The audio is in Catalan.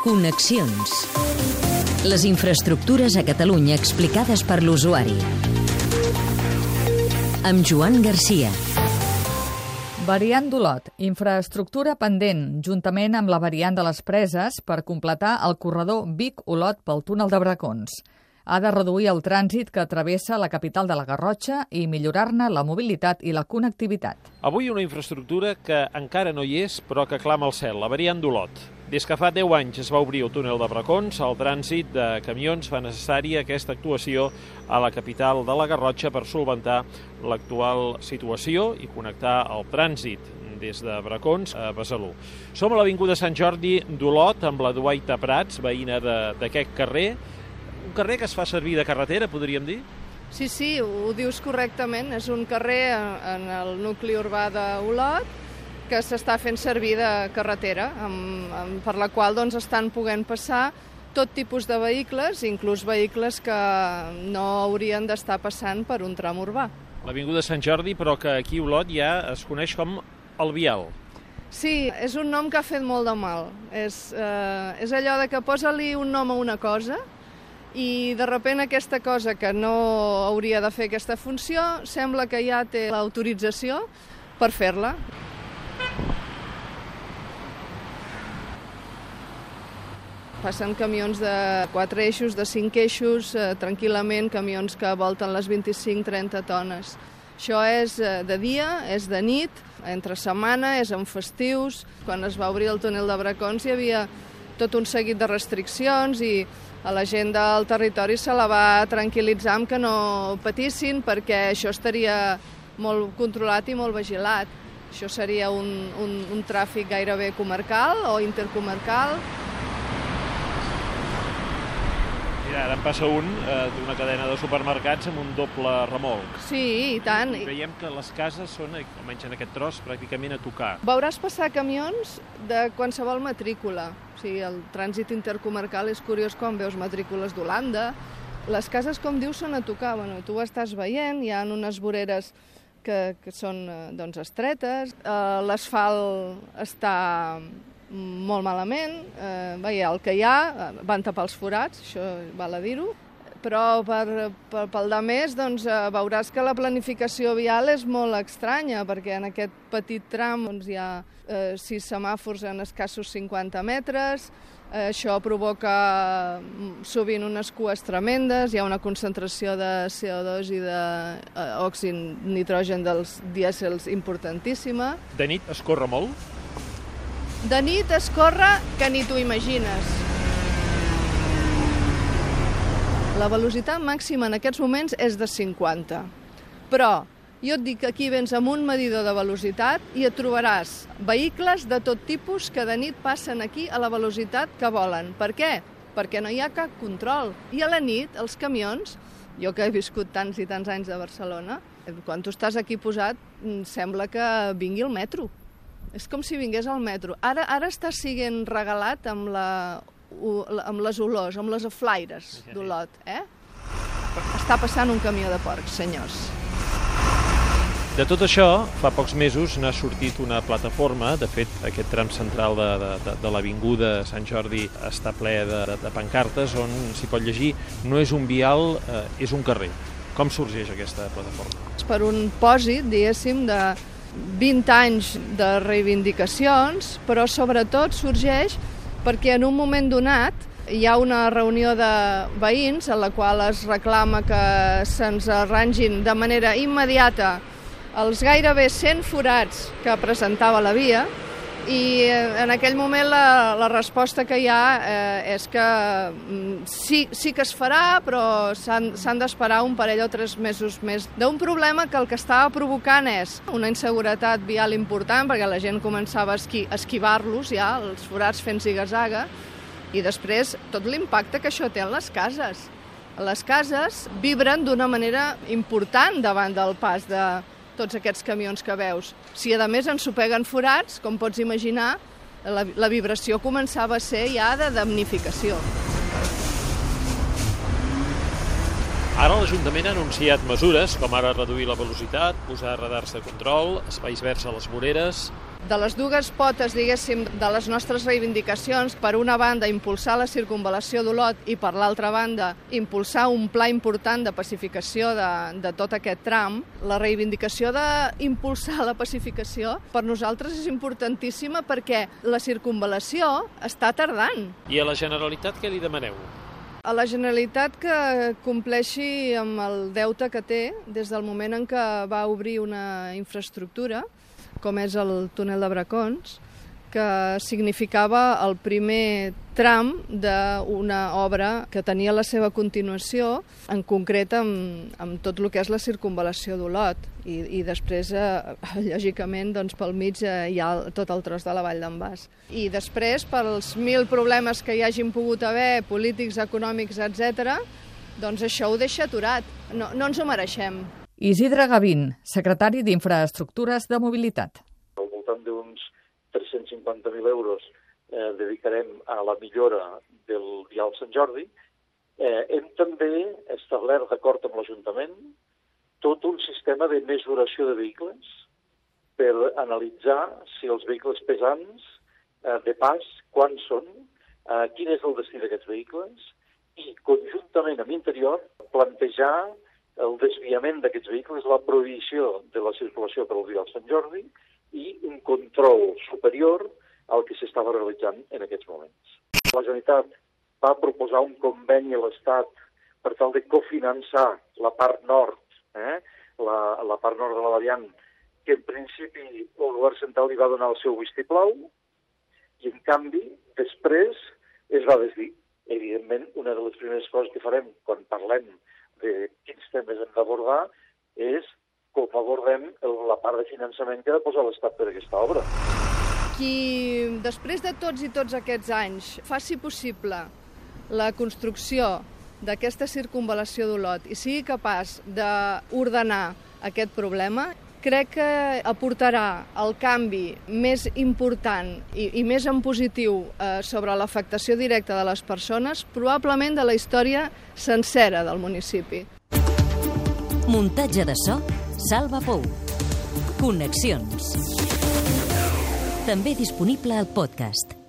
Connexions. Les infraestructures a Catalunya explicades per l'usuari. Amb Joan Garcia. Variant d'Olot, infraestructura pendent, juntament amb la variant de les Preses per completar el corredor Vic-Olot pel túnel de Bracons. Ha de reduir el trànsit que travessa la capital de la Garrotxa i millorar-ne la mobilitat i la connectivitat. Avui una infraestructura que encara no hi és, però que clama al cel, la variant d'Olot. Des que fa 10 anys es va obrir el túnel de Bracons, el trànsit de camions fa necessària aquesta actuació a la capital de la Garrotxa per solventar l'actual situació i connectar el trànsit des de Bracons a Besalú. Som a l'Avinguda Sant Jordi d'Olot amb la Duaita Prats, veïna d'aquest carrer, un carrer que es fa servir de carretera, podríem dir? Sí, sí, ho dius correctament. És un carrer en el nucli urbà d'Olot que s'està fent servir de carretera, amb, amb, per la qual doncs, estan poguent passar tot tipus de vehicles, inclús vehicles que no haurien d'estar passant per un tram urbà. L'Avinguda Sant Jordi, però que aquí a Olot ja es coneix com el Vial. Sí, és un nom que ha fet molt de mal. És, eh, és allò de que posa-li un nom a una cosa i de repent aquesta cosa que no hauria de fer aquesta funció sembla que ja té l'autorització per fer-la. Passen camions de 4 eixos, de 5 eixos, eh, tranquil·lament, camions que volten les 25-30 tones. Això és eh, de dia, és de nit, entre setmana, és en festius. Quan es va obrir el túnel de Bracons hi havia tot un seguit de restriccions i a la gent del territori se la va tranquil·litzar amb que no patissin perquè això estaria molt controlat i molt vigilat. Això seria un, un, un tràfic gairebé comarcal o intercomarcal. Ara en passa un eh, d'una cadena de supermercats amb un doble remolc. Sí, i tant. I veiem que les cases són, almenys en aquest tros, pràcticament a tocar. Veuràs passar camions de qualsevol matrícula. O sigui, el trànsit intercomarcal és curiós quan veus matrícules d'Holanda. Les cases, com dius, són a tocar. Bueno, tu ho estàs veient, hi ha unes voreres que, que són eh, doncs, estretes, eh, l'asfalt està molt malament, eh, veia, el que hi ha, eh, van tapar els forats, això val a dir-ho, però per, per, pel de més doncs, eh, veuràs que la planificació vial és molt estranya, perquè en aquest petit tram doncs, hi ha eh, sis semàfors en escassos 50 metres, eh, això provoca mm, sovint unes cues tremendes, hi ha una concentració de CO2 i d'òxid eh, nitrogen dels dièsels importantíssima. De nit es corre molt? De nit es corre que ni t'ho imagines. La velocitat màxima en aquests moments és de 50. Però jo et dic que aquí vens amb un medidor de velocitat i et trobaràs vehicles de tot tipus que de nit passen aquí a la velocitat que volen. Per què? Perquè no hi ha cap control. I a la nit, els camions, jo que he viscut tants i tants anys a Barcelona, quan tu estàs aquí posat, mm, sembla que vingui el metro. És com si vingués al metro. Ara, ara està siguent regalat amb la amb les olors, amb les aflaires d'Olot, eh? Està passant un camió de porcs, senyors. De tot això, fa pocs mesos n'ha sortit una plataforma, de fet aquest tram central de, de, de, de l'Avinguda Sant Jordi està ple de, de, de pancartes on s'hi pot llegir no és un vial, eh, és un carrer. Com sorgeix aquesta plataforma? És per un pòsit, diguéssim, de 20 anys de reivindicacions, però sobretot sorgeix perquè en un moment donat hi ha una reunió de veïns en la qual es reclama que se'ns arrangin de manera immediata els gairebé 100 forats que presentava la via i eh, en aquell moment la, la resposta que hi ha eh, és que mm, sí, sí que es farà, però s'han d'esperar un parell o tres mesos més d'un problema que el que estava provocant és una inseguretat vial important, perquè la gent començava a esqui, esquivar-los ja, els forats fent zigazaga, i després tot l'impacte que això té en les cases. Les cases vibren d'una manera important davant del pas de, tots aquests camions que veus. Si a més ensopeguen forats, com pots imaginar, la, la vibració començava a ser ja de damnificació. Ara l'Ajuntament ha anunciat mesures, com ara reduir la velocitat, posar radars de control, espais verds a les voreres, de les dues potes, diguéssim, de les nostres reivindicacions, per una banda, impulsar la circunvalació d'Olot i, per l'altra banda, impulsar un pla important de pacificació de, de tot aquest tram, la reivindicació d'impulsar la pacificació per nosaltres és importantíssima perquè la circunvalació està tardant. I a la Generalitat què li demaneu? A la Generalitat que compleixi amb el deute que té des del moment en què va obrir una infraestructura, com és el túnel de Bracons, que significava el primer tram d'una obra que tenia la seva continuació, en concret amb, amb tot el que és la circunvalació d'Olot. I, I després, eh, lògicament, doncs, pel mig eh, hi ha tot el tros de la Vall d'en Bas. I després, pels mil problemes que hi hagin pogut haver, polítics, econòmics, etc, doncs això ho deixa aturat. No, no ens ho mereixem. Isidre Gavín, secretari d'Infraestructures de Mobilitat. Al voltant d'uns 350.000 euros eh, dedicarem a la millora del vial Sant Jordi. Eh, hem també establert, d'acord amb l'Ajuntament, tot un sistema de mesuració de vehicles per analitzar si els vehicles pesants eh, de pas, quan són, eh, quin és el destí d'aquests vehicles i, conjuntament amb Interior, plantejar el desviament d'aquests vehicles, la prohibició de la circulació per al vial Sant Jordi i un control superior al que s'estava realitzant en aquests moments. La Generalitat va proposar un conveni a l'Estat per tal de cofinançar la part nord, eh? la, la part nord de la variant, que en principi el govern central li va donar el seu vistiplau i en canvi després es va desdir. Evidentment, una de les primeres coses que farem quan parlem de quins temes hem d'abordar és com abordem la part de finançament que ha de posar l'Estat per aquesta obra. Qui, després de tots i tots aquests anys, faci possible la construcció d'aquesta circunvalació d'Olot i sigui capaç d'ordenar aquest problema, crec que aportarà el canvi més important i, i més en positiu eh, sobre l'afectació directa de les persones, probablement de la història sencera del municipi. Muntatge de so, Salva Pou. Connexions. També disponible al podcast.